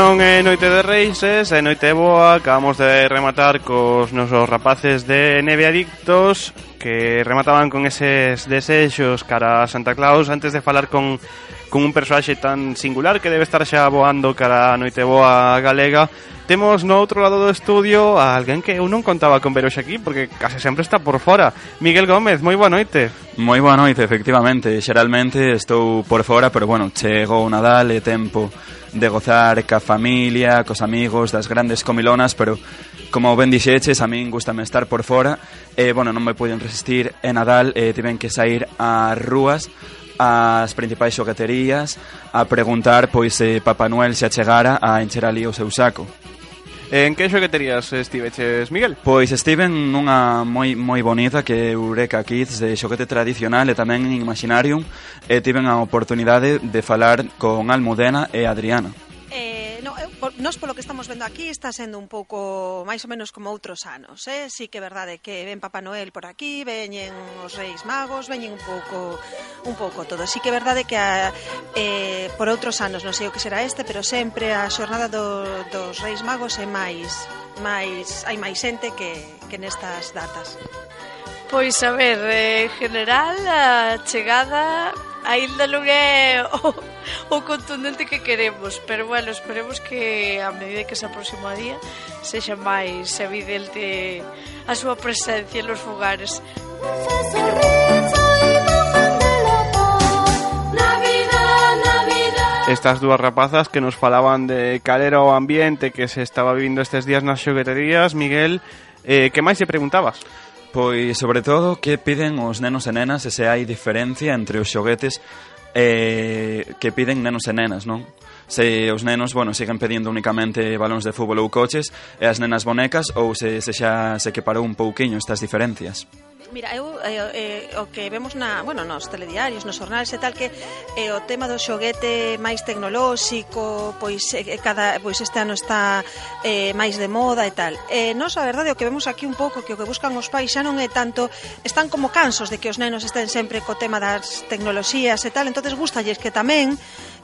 No, En Noite de reis, en Noite Boa, acabamos de rematar cos nosos rapaces de Neve Adictos que remataban con eses desexos cara a Santa Claus antes de falar con, con un personaxe tan singular que debe estar xa voando cara a Noite Boa galega temos no outro lado do estudio a alguén que eu non contaba con veros aquí porque case sempre está por fora. Miguel Gómez, moi boa noite. Moi boa noite, efectivamente. Xeralmente estou por fora pero bueno, Chego o Nadal e tempo de gozar ca familia familia, cos amigos, das grandes comilonas, pero como ben dixeches, a min gustame estar por fora. E, eh, bueno, non me poden resistir en Nadal, eh, tiven que sair ás rúas ás principais xogaterías a preguntar pois eh, se Papá Noel se achegara a encher ali o seu saco. En que xogueterías estiveches, Miguel? Pois estiven nunha moi moi bonita que é Eureka Kids de xoguete tradicional e tamén en Imaginarium e tiven a oportunidade de falar con Almudena e Adriana. Eh, por, nos polo que estamos vendo aquí está sendo un pouco máis ou menos como outros anos, eh? Sí que é verdade que ven Papá Noel por aquí, veñen os Reis Magos, veñen un pouco un pouco todo. Sí que é verdade que a, eh, por outros anos, non sei o que será este, pero sempre a xornada do, dos Reis Magos é máis máis hai máis xente que, que nestas datas. Pois a ver, eh, en eh, general a chegada aínda non é o, o contundente que queremos, pero bueno, esperemos que a medida que se aproxima o día sexa máis evidente a súa presencia nos fogares. Estas dúas rapazas que nos falaban de cal era o ambiente que se estaba vivindo estes días nas xogueterías, Miguel, eh, que máis se preguntabas? Pois, sobre todo, que piden os nenos e nenas e se hai diferencia entre os xoguetes eh, que piden nenos e nenas, non? se os nenos, bueno, siguen pedindo únicamente balóns de fútbol ou coches e as nenas bonecas ou se, se xa se que parou un pouquiño estas diferencias. Mira, eu eh, eh, o que vemos na, bueno, nos telediarios, nos jornales e tal que eh, o tema do xoguete máis tecnolóxico, pois eh, eh, cada pois este ano está eh, máis de moda e tal. Eh, nos a verdade o que vemos aquí un pouco que o que buscan os pais xa non é tanto, están como cansos de que os nenos estén sempre co tema das tecnoloxías e tal, entonces gustalles que tamén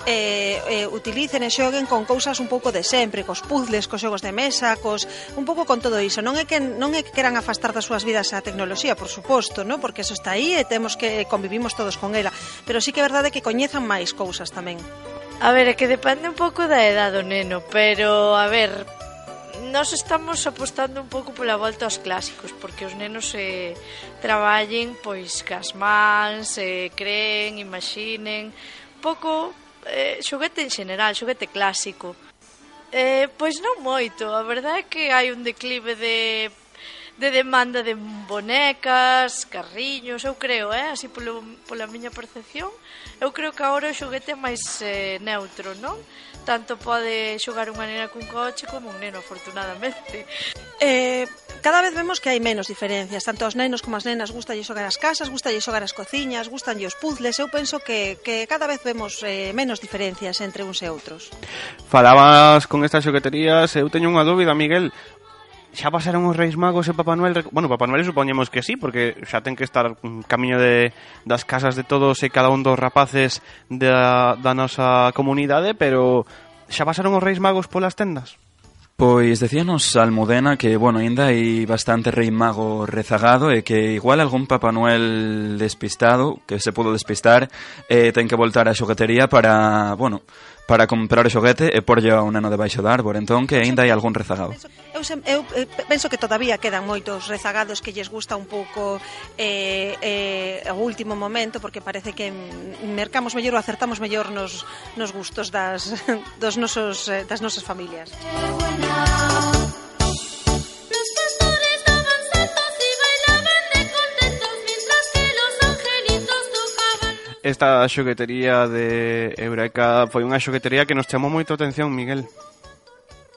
eh, eh, utilicen e xoguen con cousas un pouco de sempre, cos puzzles, cos xogos de mesa, cos un pouco con todo iso. Non é que non é que queran afastar das súas vidas a tecnoloxía, por suposto, ¿no? porque eso está aí e temos que eh, convivimos todos con ela, pero sí que é verdade que coñezan máis cousas tamén. A ver, é que depende un pouco da edad do neno, pero a ver, nós estamos apostando un pouco pola volta aos clásicos, porque os nenos eh, traballen pois cas mans, eh, creen, imaginen, pouco eh, xoguete en general, xoguete clásico. Eh, pois non moito, a verdade é que hai un declive de de demanda de bonecas, carriños, eu creo, eh, así polo, pola miña percepción, eu creo que agora o xoguete é máis eh, neutro, non? tanto pode xogar unha nena cun coche como un neno, afortunadamente. Eh, cada vez vemos que hai menos diferencias, tanto aos nenos como as nenas gustalle xogar as casas, gustalle xogar as cociñas, gustanlle os puzzles, eu penso que, que cada vez vemos eh, menos diferencias entre uns e outros. Falabas con estas xoqueterías, eu teño unha dúbida, Miguel, xa pasaron os Reis Magos e Papá Noel? Bueno, Papá Noel supoñemos que sí, porque xa ten que estar camiño de, das casas de todos e cada un dos rapaces da, da nosa comunidade, pero xa pasaron os Reis Magos polas tendas? Pois decíanos Almudena que, bueno, ainda hai bastante rei mago rezagado e que igual algún Papá Noel despistado, que se pudo despistar, eh, ten que voltar á xoguetería para, bueno, para comprar o xoguete e porlle a un neno debaixo da árbore, entón que aínda hai algún rezagado. Eu, eu, eu penso que todavía quedan moitos rezagados que lles gusta un pouco eh, eh, o último momento, porque parece que mercamos mellor ou acertamos mellor nos, nos gustos das, dos nosos, eh, das nosas familias. esta xoguetería de Eureka foi unha xoguetería que nos chamou moito a atención, Miguel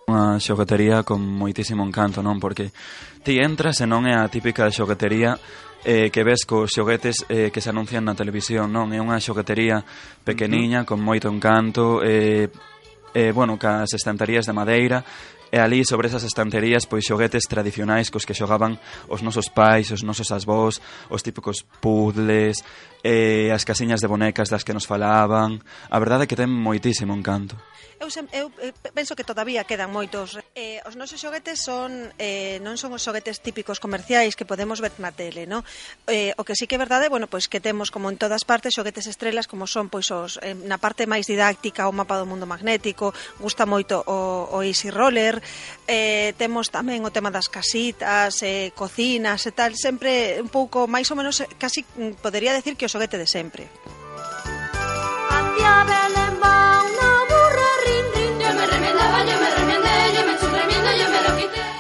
unha xoguetería con moitísimo encanto, non? Porque ti entras e non é a típica xoguetería eh, que ves cos xoguetes eh, que se anuncian na televisión, non? É unha xoguetería pequeniña, uh -huh. con moito encanto, eh, eh, bueno, cas estanterías de madeira, e ali sobre esas estanterías pois xoguetes tradicionais cos que xogaban os nosos pais, os nosos asbós, os típicos puzzles, eh, as casiñas de bonecas das que nos falaban. A verdade é que ten moitísimo encanto eu, sem, eu eh, penso que todavía quedan moitos. Eh, os nosos xoguetes son eh, non son os xoguetes típicos comerciais que podemos ver na tele, no? Eh, o que sí que é verdade, bueno, pois que temos como en todas partes xoguetes estrelas como son pois os eh, na parte máis didáctica o mapa do mundo magnético, gusta moito o, o Easy Roller, eh, temos tamén o tema das casitas, eh, cocinas e tal, sempre un pouco máis ou menos eh, casi mm, podería decir que o xoguete de sempre. Hacia Belén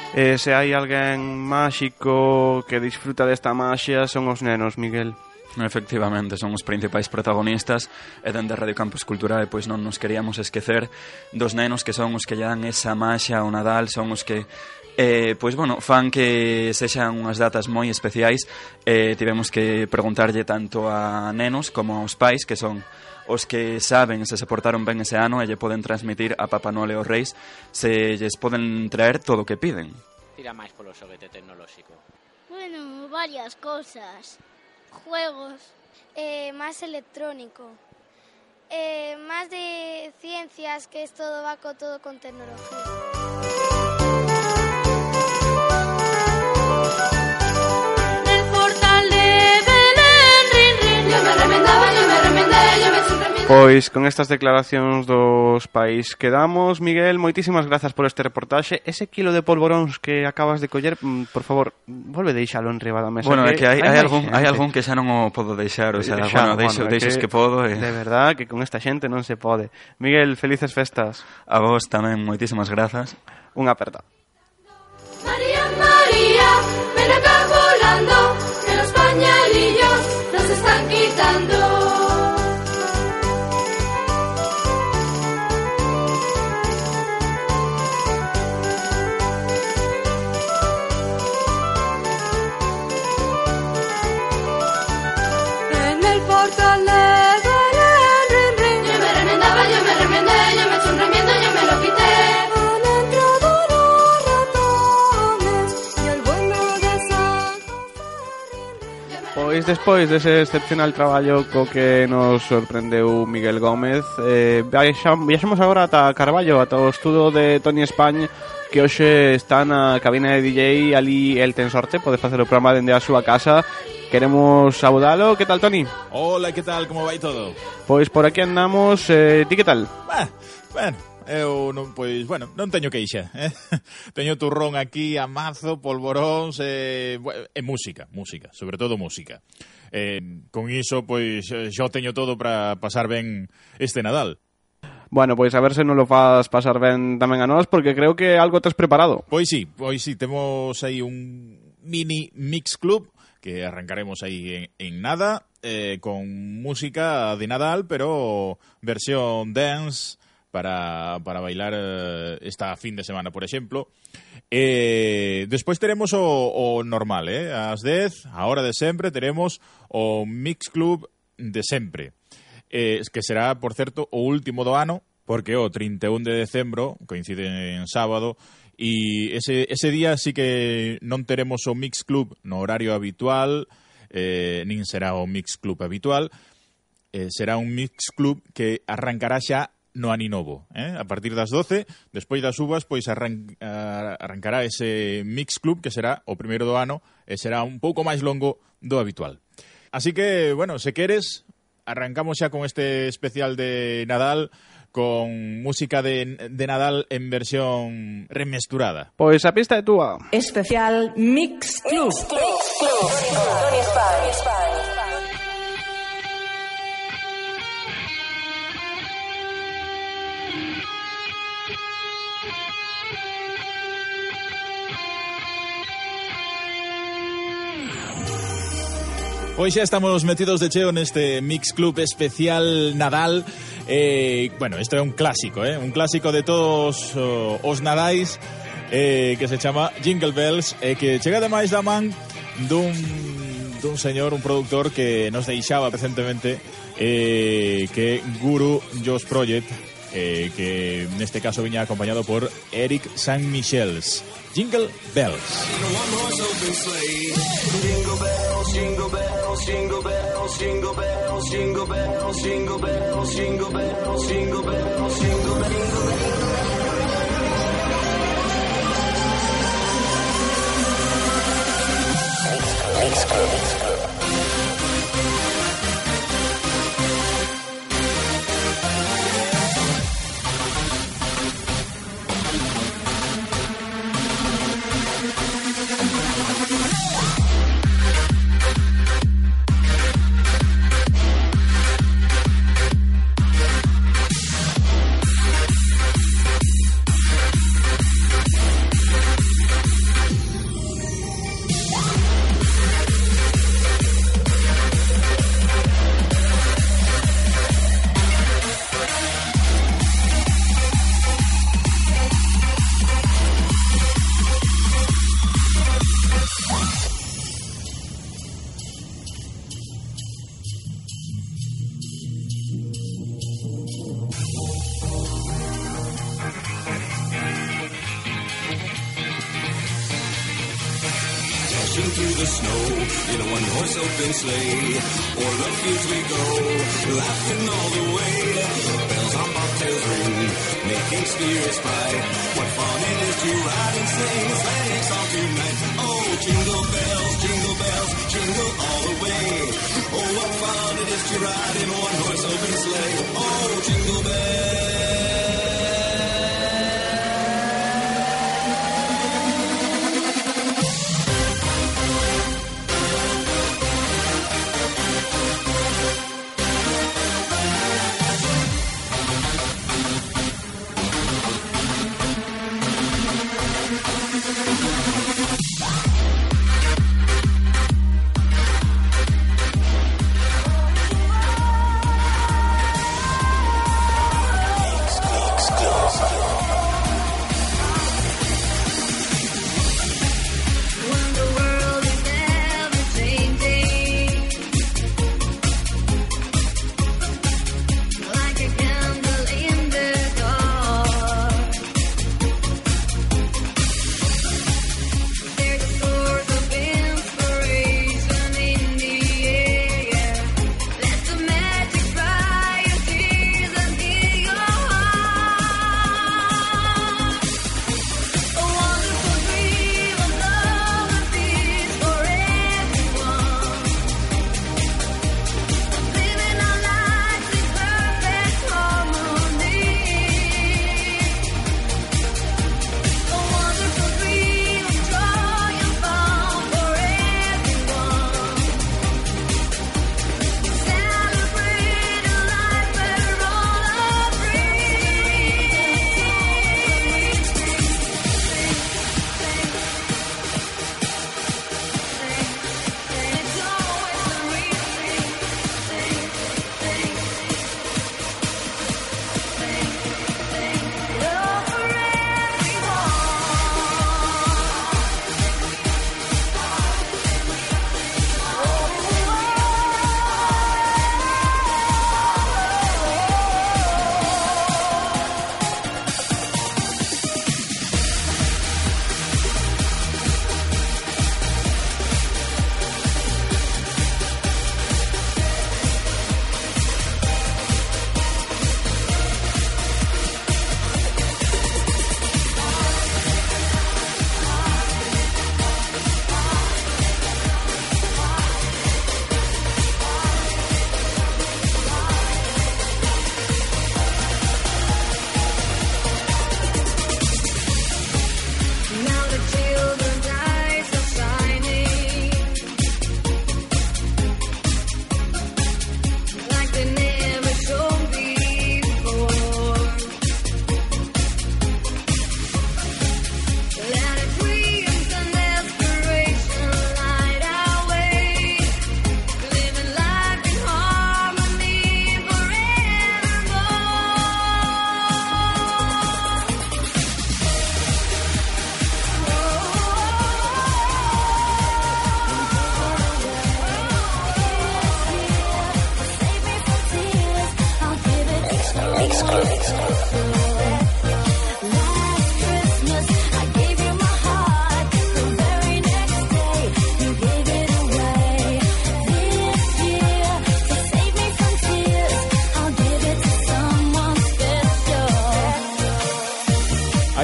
E se hai alguén máxico que disfruta desta maxia son os nenos, Miguel. Efectivamente, son os principais protagonistas e dende Radio Campus Cultural pois non nos queríamos esquecer dos nenos que son os que lle dan esa maxia ao Nadal, son os que eh, pois bueno, fan que sexan unhas datas moi especiais eh, tivemos que preguntarlle tanto a nenos como aos pais que son os que saben se se portaron ben ese ano e lle poden transmitir a Papá Noel e os Reis se lles poden traer todo o que piden. Tira máis polo xoguete tecnolóxico. Bueno, varias cousas. Juegos, eh, máis electrónico, eh, máis de ciencias que es todo va co todo con tecnología. Pois con estas declaracións dos país quedamos. Miguel, moitísimas grazas por este reportaxe. Ese kilo de polvoróns que acabas de coller, mm, por favor, volve deixalo enriba da mesa. Bueno, que é que hai, hai, algún, hai algún que xa non o podo deixar, o eh, sea, xa, bueno, deixo, bueno, deixos que, que podo. Eh. De verdad, que con esta xente non se pode. Miguel, felices festas. A vos tamén, moitísimas grazas. Un aperta. María, María, ven acá volando, que los pañalillos nos están quitando. Pois despois dese excepcional traballo co que nos sorprendeu Miguel Gómez eh, Viaxamos agora ata Carballo, ata o estudo de Tony Españ Que hoxe está na cabina de DJ ali el ten sorte Pode facer o programa dende a súa casa Queremos saudalo, que tal Tony? Hola, que tal, como vai todo? Pois por aquí andamos, eh, ti que tal? Bah, bueno, Eu non, pois, bueno, non teño queixa, eh? Teño turrón aquí, amazo, polvoróns e, e música, música, sobre todo música. Eh, con iso, pois, eh, xo teño todo para pasar ben este Nadal. Bueno, pois a ver se non lo faz pasar ben tamén a nós, porque creo que algo tes preparado. Pois sí, pois sí, temos aí un mini mix club que arrancaremos aí en, en nada, eh, con música de Nadal, pero versión dance, para, para bailar eh, esta fin de semana, por exemplo. Eh, despois teremos o, o normal, eh? As 10, a hora de sempre, teremos o Mix Club de sempre. Eh, que será, por certo, o último do ano, porque o 31 de decembro coincide en sábado e ese, ese día sí que non teremos o Mix Club no horario habitual, eh, nin será o Mix Club habitual, eh, será un Mix Club que arrancará xa no Aninovo. Eh? A partir das 12, despois das uvas, pois arran arrancará ese Mix Club, que será o primeiro do ano, e será un pouco máis longo do habitual. Así que, bueno, se queres, arrancamos xa con este especial de Nadal, con música de, de Nadal en versión remesturada. Pois a pista é túa. Especial Mix Club. Mix Club. Mix Club. Mix Club. Mix Club. Mix Club. Pois xa estamos metidos de cheo neste Mix Club especial Nadal eh, Bueno, isto é un clásico, eh? un clásico de todos oh, os Nadais eh, Que se chama Jingle Bells E eh, que chega ademais da man dun, dun señor, un productor que nos deixaba recentemente eh, Que Guru Josh Project eh, que en este caso viña acompañado por Eric San Michels. Jingle Bells. Through the snow in a one horse open sleigh. O'er the fields we go, laughing all the way. Bells on bobtails ring, making spirits bright. What fun it is to ride and sing a sleigh song tonight. Oh, jingle bells, jingle bells, jingle all the way. Oh, what fun it is to ride in a one horse open sleigh. Oh, jingle bells.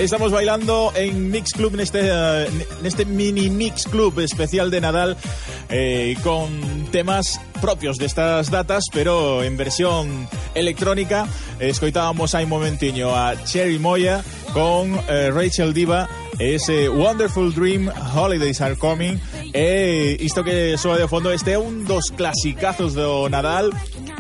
Ahí estamos bailando en Mix Club, en este, eh, en este mini Mix Club especial de Nadal, eh, con temas propios de estas datas, pero en versión electrónica. Escoitábamos hai momentiño a Cherry Moya con eh, Rachel Diva ese Wonderful Dream Holidays Are Coming e isto que soa de fondo este é un dos clasicazos do Nadal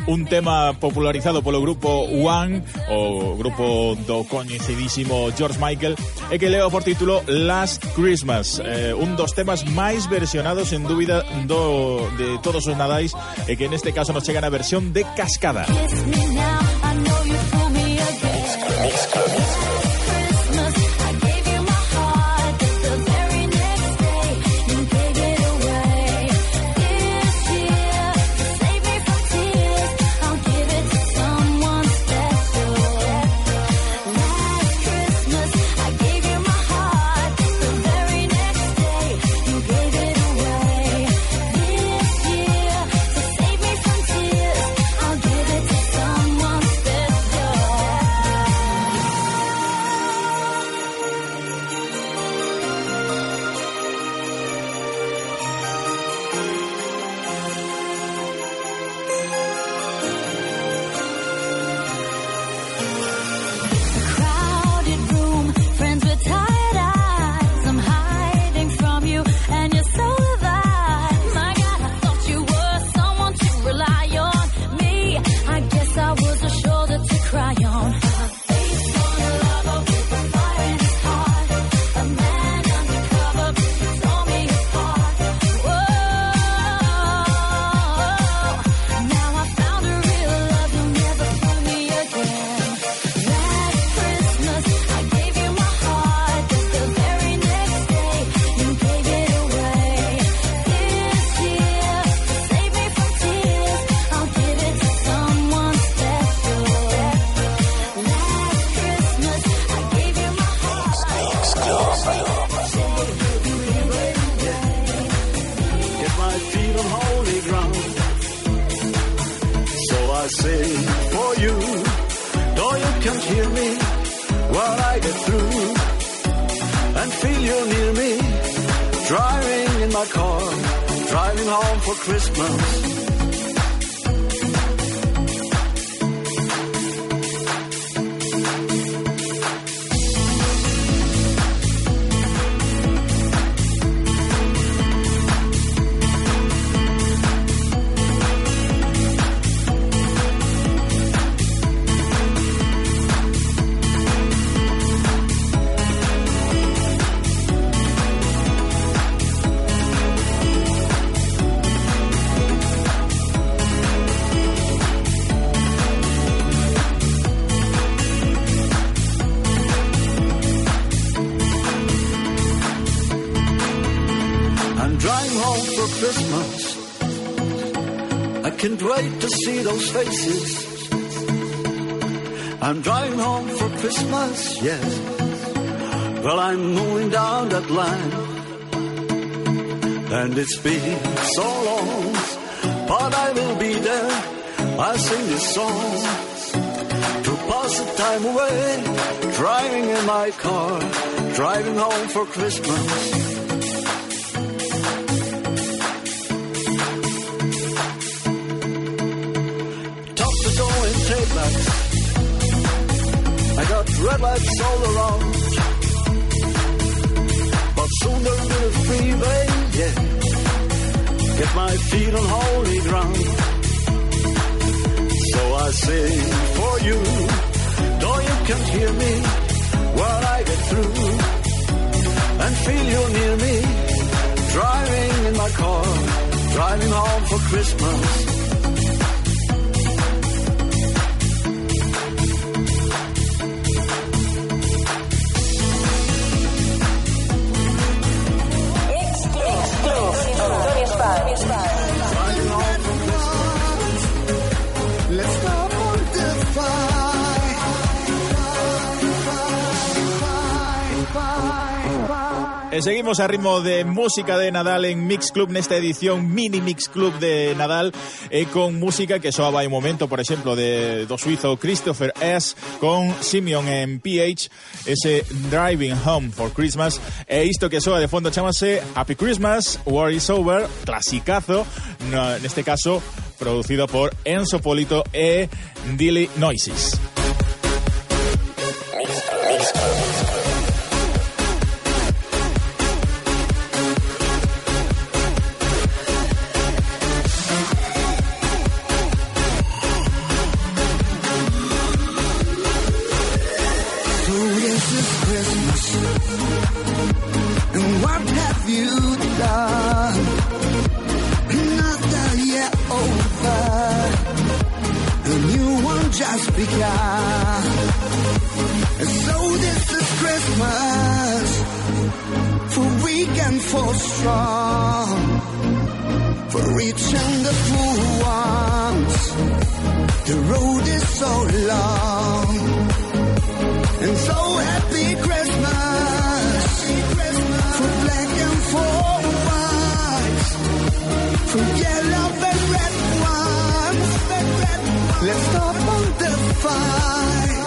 un tema popularizado polo grupo One, o grupo do coñecidísimo George Michael, e que leva por título Last Christmas, eh, un dos temas máis versionados en dúbida do, de todos os nadais, e que neste caso nos chega na versión de cascada. Kiss me now. Faces. I'm driving home for Christmas, yes. Well, I'm moving down that line. And it's been so long, but I will be there. I sing this song to pass the time away. Driving in my car, driving home for Christmas. Red lights all around. But soon there'll be a freeway, yeah. Get my feet on holy ground. So I sing for you, though you can't hear me while I get through. And feel you near me, driving in my car, driving home for Christmas. Seguimos a ritmo de música de Nadal en Mix Club nesta edición mini Mix Club de Nadal e con música que soaba un momento, por exemplo, de do suizo Christopher S con Simeon en PH, ese Driving Home for Christmas e isto que soa de fondo chamase Happy Christmas, War is Over, clasicazo, no, neste caso producido por Enzo Polito e Dilly Noises. And so this is Christmas. For weak and for strong. For rich and the poor ones. The road is so long. And so happy Christmas, for black and for white, for yellow Let's stop on the fight.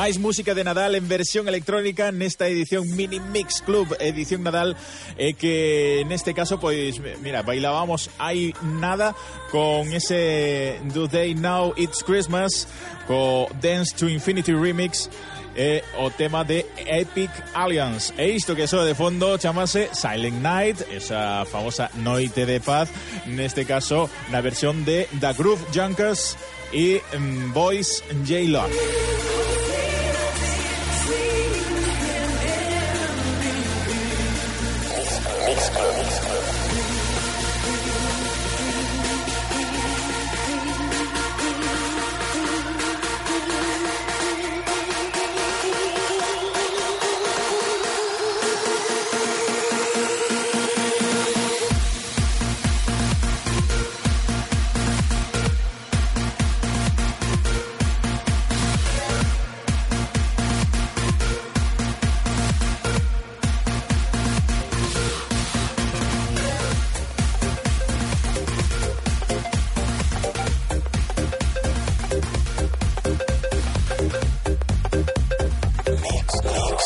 Máis música de Nadal en versión electrónica nesta edición Mini Mix Club, edición Nadal, eh, que neste caso, pois, mira, bailábamos hai nada con ese Do They Now It's Christmas, co Dance to Infinity Remix, e o tema de Epic Alliance. E isto que soa de fondo chamase Silent Night, esa famosa noite de paz, neste caso na versión de The Groove Junkers e mm, Boys J-Love.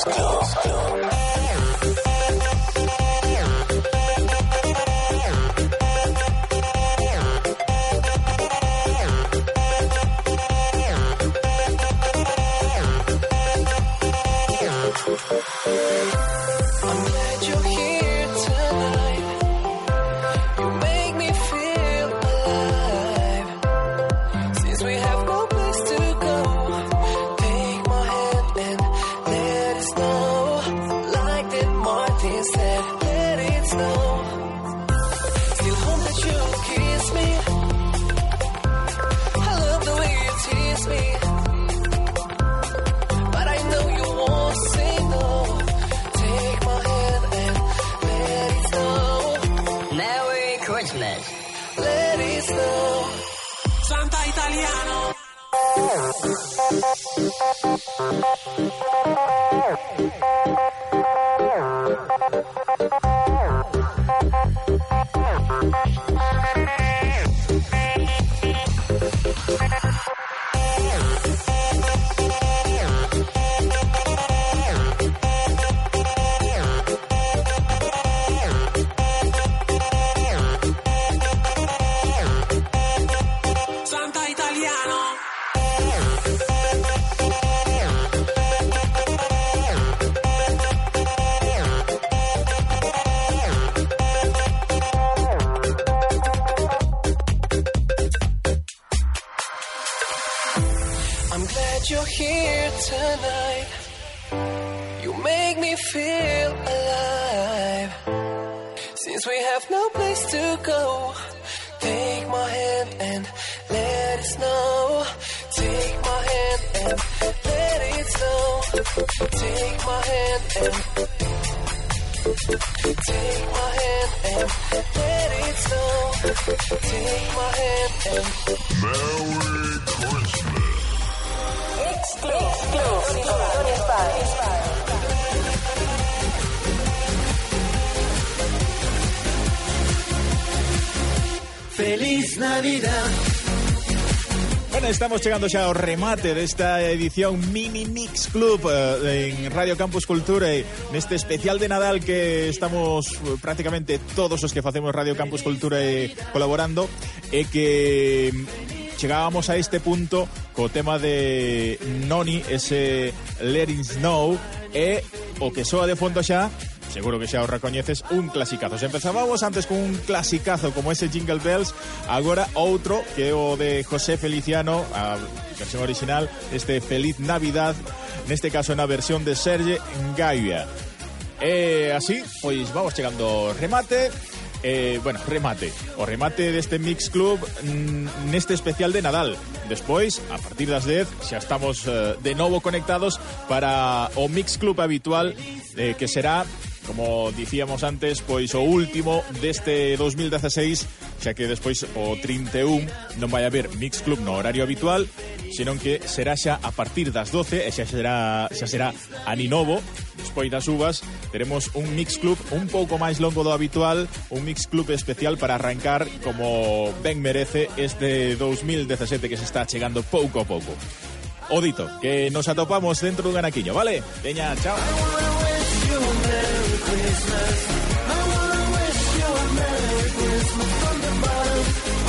Let's go. Have no place to go, take my hand and let it snow. Take my hand and let it snow. Take my hand and take my hand and let it snow. Take my hand and Merry Christmas. Feliz Navidad. Bueno, estamos chegando xa ao remate desta edición Mini Mix Club eh, en Radio Campus Cultura en neste especial de Nadal que estamos eh, prácticamente todos os que facemos Radio Campus Cultura eh, colaborando e eh, que chegábamos a este punto co tema de Noni, ese Letting Snow e o que soa de fondo xa seguro que xa o recoñeces, un clasicazo. Se empezábamos antes con un clasicazo como ese Jingle Bells, agora outro que é o de José Feliciano, a versión original, este Feliz Navidad, neste caso na versión de Serge Gaia. E así, pois vamos chegando remate, eh, bueno, remate. O remate deste Mix Club mm, neste especial de Nadal. Despois, a partir das 10, xa estamos eh, de novo conectados para o Mix Club habitual eh, que será como dicíamos antes, pois o último deste 2016, xa que despois o 31 non vai haber Mix Club no horario habitual, senón que será xa a partir das 12 e xa será, xa será aninovo, despois das uvas, teremos un Mix Club un pouco máis longo do habitual, un Mix Club especial para arrancar como ben merece este 2017 que se está chegando pouco a pouco. O dito, que nos atopamos dentro dun anaquiño, vale? Veña, chao. Christmas. I wanna wish you a Merry Christmas from the bottom.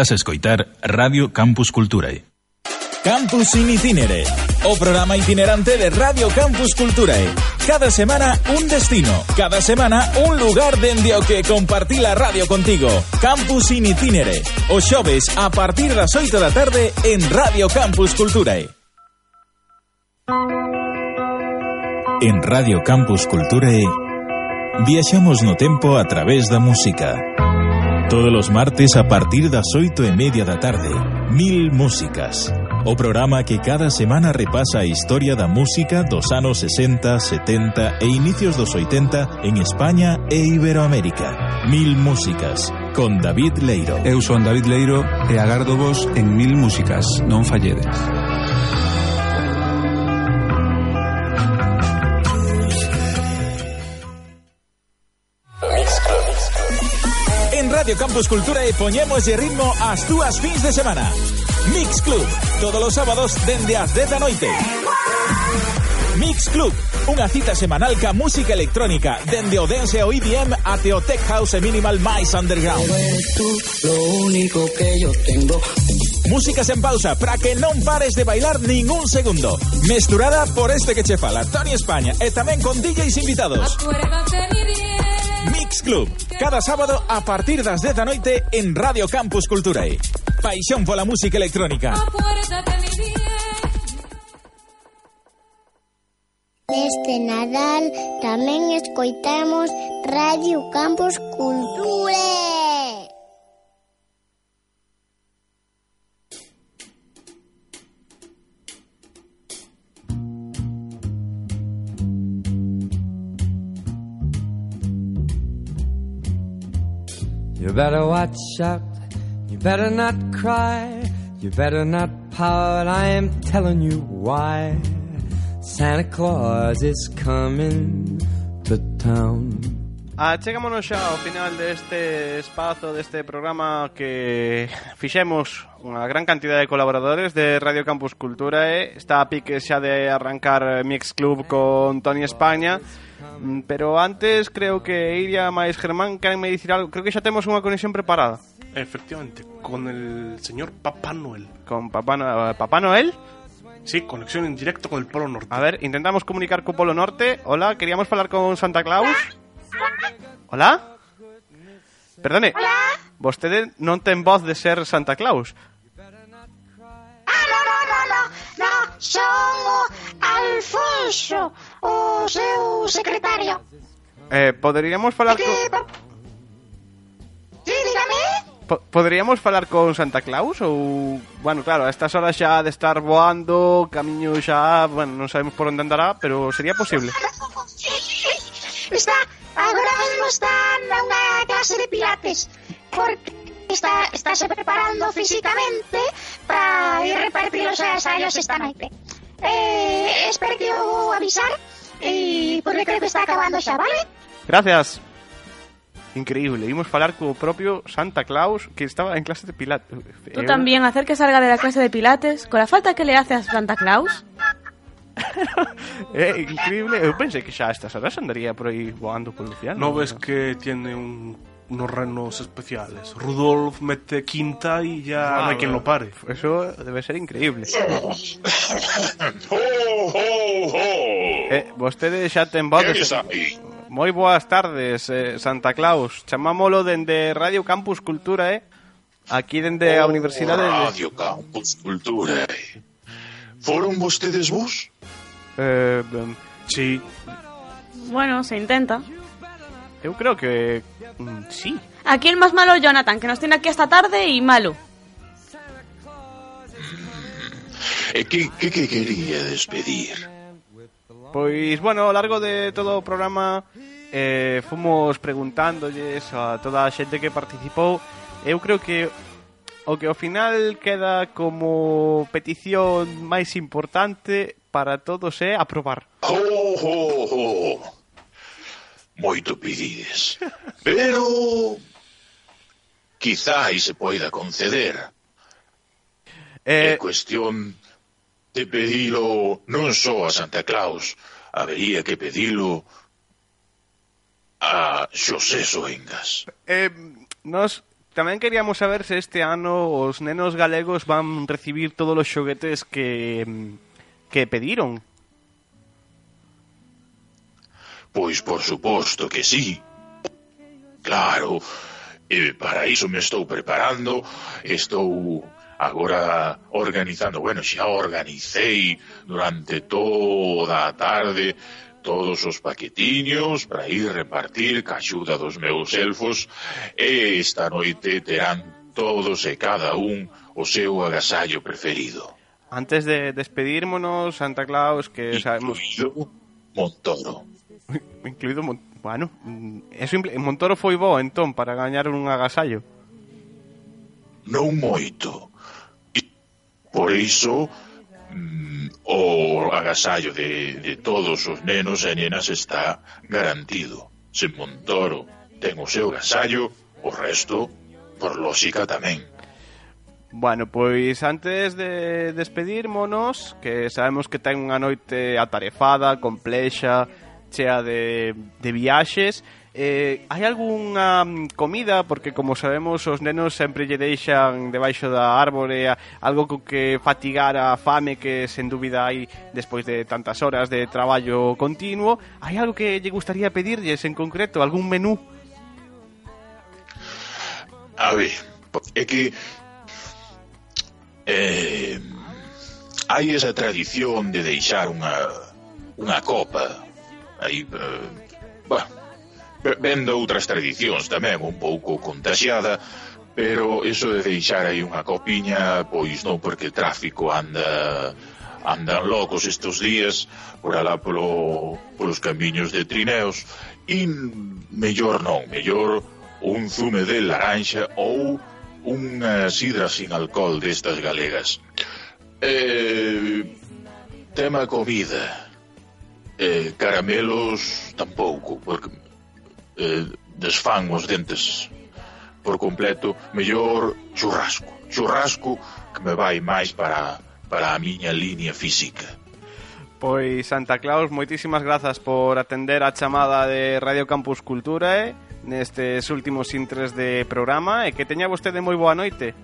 Estás a escoitar Radio Campus Culturae. Campus in Itinere, o programa itinerante de Radio Campus Culturae. Cada semana un destino, cada semana un lugar dende o que compartí la radio contigo. Campus in Itinere, o xoves a partir das 8 da tarde en Radio Campus Culturae. En Radio Campus Culturae, viaxamos no tempo a través da música. Todos os martes a partir das oito e media da tarde, Mil Músicas. O programa que cada semana repasa historia da música dos anos 60, 70 e inicios dos 80 en España e Iberoamérica. Mil Músicas, con David Leiro. Eu son David Leiro e agardo vos en Mil Músicas, non falledes. Radio Campus Cultura e poñemos de ritmo as túas fins de semana. Mix Club, todos os sábados dende as 10 da noite. Mix Club, unha cita semanal ca música electrónica, dende o dance e o EDM o tech house e minimal máis underground. Tú lo único que yo tengo. Músicas en pausa para que non pares de bailar ningún segundo. Mesturada por este que che fala, Tony España, e tamén con DJs invitados. Mix Club, cada sábado a partir das 10 da noite en Radio Campus Culturae. Paixón pola música electrónica. Neste Nadal tamén escoitamos Radio Campus Culturae. You better watch out. You better not cry. You better not pout. I am telling you why. Santa Claus is coming to town. Achegámonos xa ao final deste espazo, deste programa que fixemos unha gran cantidad de colaboradores de Radio Campus Cultura e está a pique xa de arrancar Mix Club con Tony España pero antes creo que Iria máis Germán queren me dicir algo. Creo que xa temos unha conexión preparada. Efectivamente, con el señor Papá Noel. con Papá, No- Papá Noel Sí, conexión en directo con el Polo Norte. A ver, intentamos comunicar co Polo Norte. Hola, queríamos falar con Santa Claus. Hola Perdone Vostede non ten voz de ser Santa Claus. No, son o Alfonso, o seu secretario. eh, Poderíamos falar con... Sí, dígame. Po- Poderíamos falar con Santa Claus ou... Bueno, claro, a estas horas xa de estar voando, camiño xa... Bueno, non sabemos por onde andará, pero sería posible. Está, agora mesmo está nunha clase de pilates porque está, estáse preparando físicamente para ir repartir os ensaios esta noite. Eh, espero que eu avisar e porque creo que está acabando xa, vale? Gracias. Increíble, imos falar co propio Santa Claus que estaba en clase de pilates. Tú también hacer que salga de la clase de pilates con la falta que le hace a Santa Claus. É increíble. Eu pensei que xa a estas horas andaría por aí voando polo cielo. ¿No ves que tiene un- unos renos especiales? Rudolf mete quinta y ya no hay quien lo pare. Eso debe ser increíble. Eh, vostede de... Aí. Moi boas tardes, eh, Santa Claus. Chamámolo dende Radio Campus Cultura, eh? Aquí dende a Universidade de... Radio Campus Cultura. Foron vostedes vos? Eh, ben, sí. Bueno, se intenta. Eu creo que mm, sí. Aquí el más malo Jonathan, que nos tiene aquí esta tarde y malo. E eh, que, que, que quería despedir? Pois, bueno, ao largo de todo o programa eh, fomos preguntándolles a toda a xente que participou eu creo que o que ao final queda como petición máis importante para todos é aprobar. Oh, oh, oh moito pedides. Pero quizáis se poida conceder. Eh... É cuestión de pedilo non só a Santa Claus, habería que pedilo a Xosé Soengas. Eh, nos tamén queríamos saber se este ano os nenos galegos van recibir todos os xoguetes que que pediron. Pois por suposto que sí. Claro, e para iso me estou preparando, estou agora organizando, bueno, xa organicei durante toda a tarde todos os paquetiños para ir repartir ca axuda dos meus elfos e esta noite terán todos e cada un o seu agasallo preferido. Antes de despedirmonos, Santa Claus, que sabemos... Montoro. Incluído Mon bueno, mm, é simple, Montoro foi bo entón para gañar un agasallo. Non moito. E por iso mm, o agasallo de, de todos os nenos e nenas está garantido. Se Montoro ten o seu agasallo, o resto, por lógica tamén. Bueno, pois antes de despedirmonos, que sabemos que ten unha noite atarefada, complexa, chea de, de viaxes Eh, hai algunha mm, comida? Porque, como sabemos, os nenos sempre lle deixan debaixo da árbore algo co que fatigar a fame que, sen dúbida, hai despois de tantas horas de traballo continuo. Hai algo que lle gustaría pedirlles en concreto? Algún menú? A ver, é que... Eh, hai esa tradición de deixar unha, unha copa, Aí, eh, uh, bah, ben de outras tradicións tamén un pouco contagiada, pero iso de deixar aí unha copiña, pois non, porque o tráfico anda andan locos estes días por alá polo, polos camiños de trineos e mellor non, mellor un zume de laranxa ou unha sidra sin alcohol destas galegas. Eh, tema comida Eh, caramelos tampouco, porque eh, desfan os dentes por completo. Mellor churrasco. Churrasco que me vai máis para, para a miña línea física. Pois Santa Claus, moitísimas grazas por atender a chamada de Radio Campus Cultura eh, nestes últimos intres de programa e que teña vostede moi boa noite.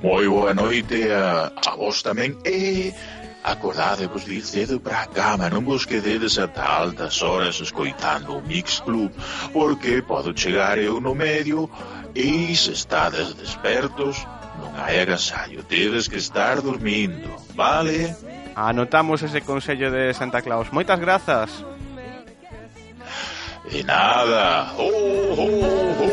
Moi boa noite a, a vos tamén e Acordadevos de ir cedo para a cama, non vos quededes ata altas horas escoitando o Mix Club, porque podo chegar eu no medio e se estades despertos, non hai agasallo, tedes que estar dormindo, vale? Anotamos ese consello de Santa Claus. Moitas grazas. E nada. oh, ho, ho.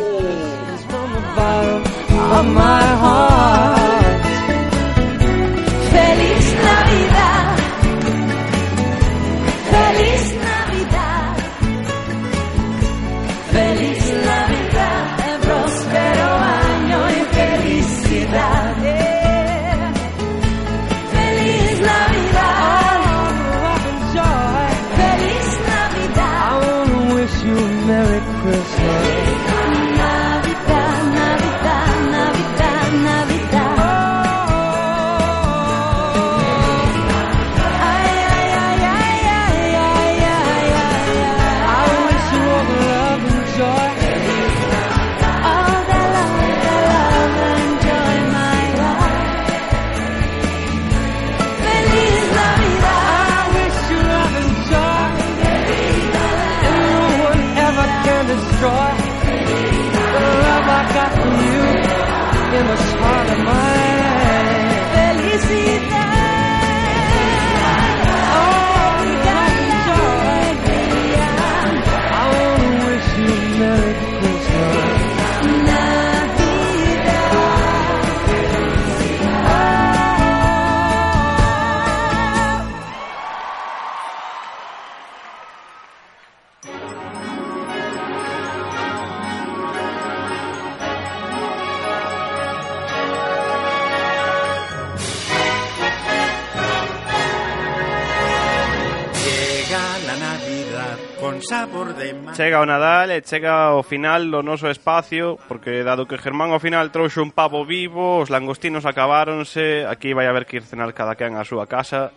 De mar. Chega o Nadal e chega o final do noso espacio Porque dado que Germán ao final trouxe un pavo vivo Os langostinos acabáronse Aquí vai haber que ir cenar cada quen á súa casa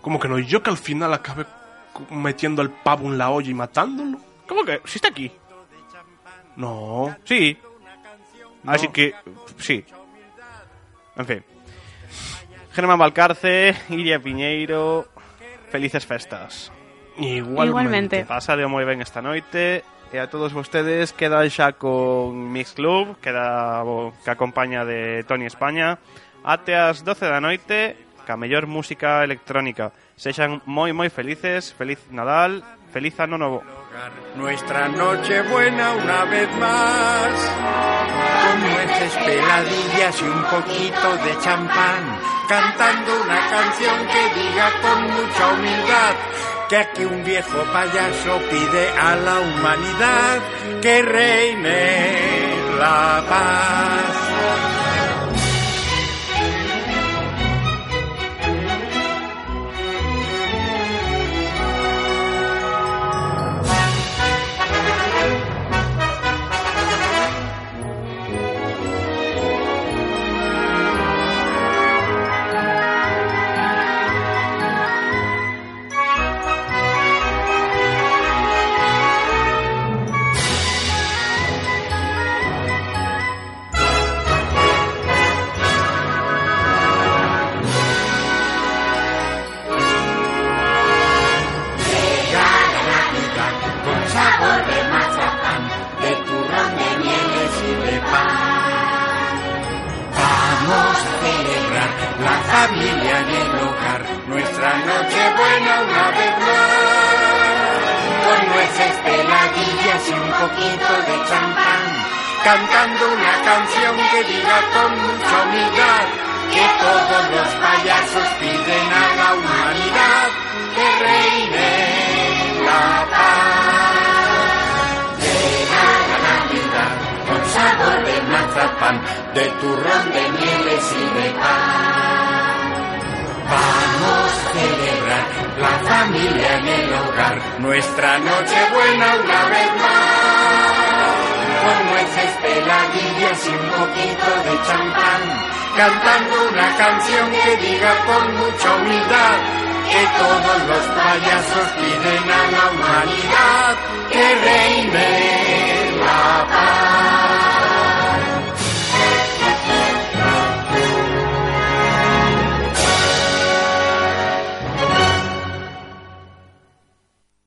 Como que no, yo que al final acabe metiendo el pavo en la olla y matándolo. ¿Cómo que? Si está aquí. No. Sí. Así que, sí. En fin. Germán Valcarce, Iria Piñeiro, felices festas. Igualmente. Igualmente. Pasade moi ben esta noite e a todos vostedes quedan xa con Mix Club, queda o que acompaña de Tony España, até as 12 da noite ca mellor música electrónica. Sexan moi moi felices, feliz Nadal, feliz ano novo. Nuestra noche buena una vez más. Con nueces, peladillas y un poquito de champán. Cantando una canción que diga con mucha humildad que aquí un viejo payaso pide a la humanidad que reine la paz. De turrón, de mieles y de pan. Vamos a celebrar la familia en el hogar, nuestra noche buena una vez más. Con nueces, peladillas y un poquito de champán, cantando una canción que diga con mucha humildad que todos los payasos piden a la humanidad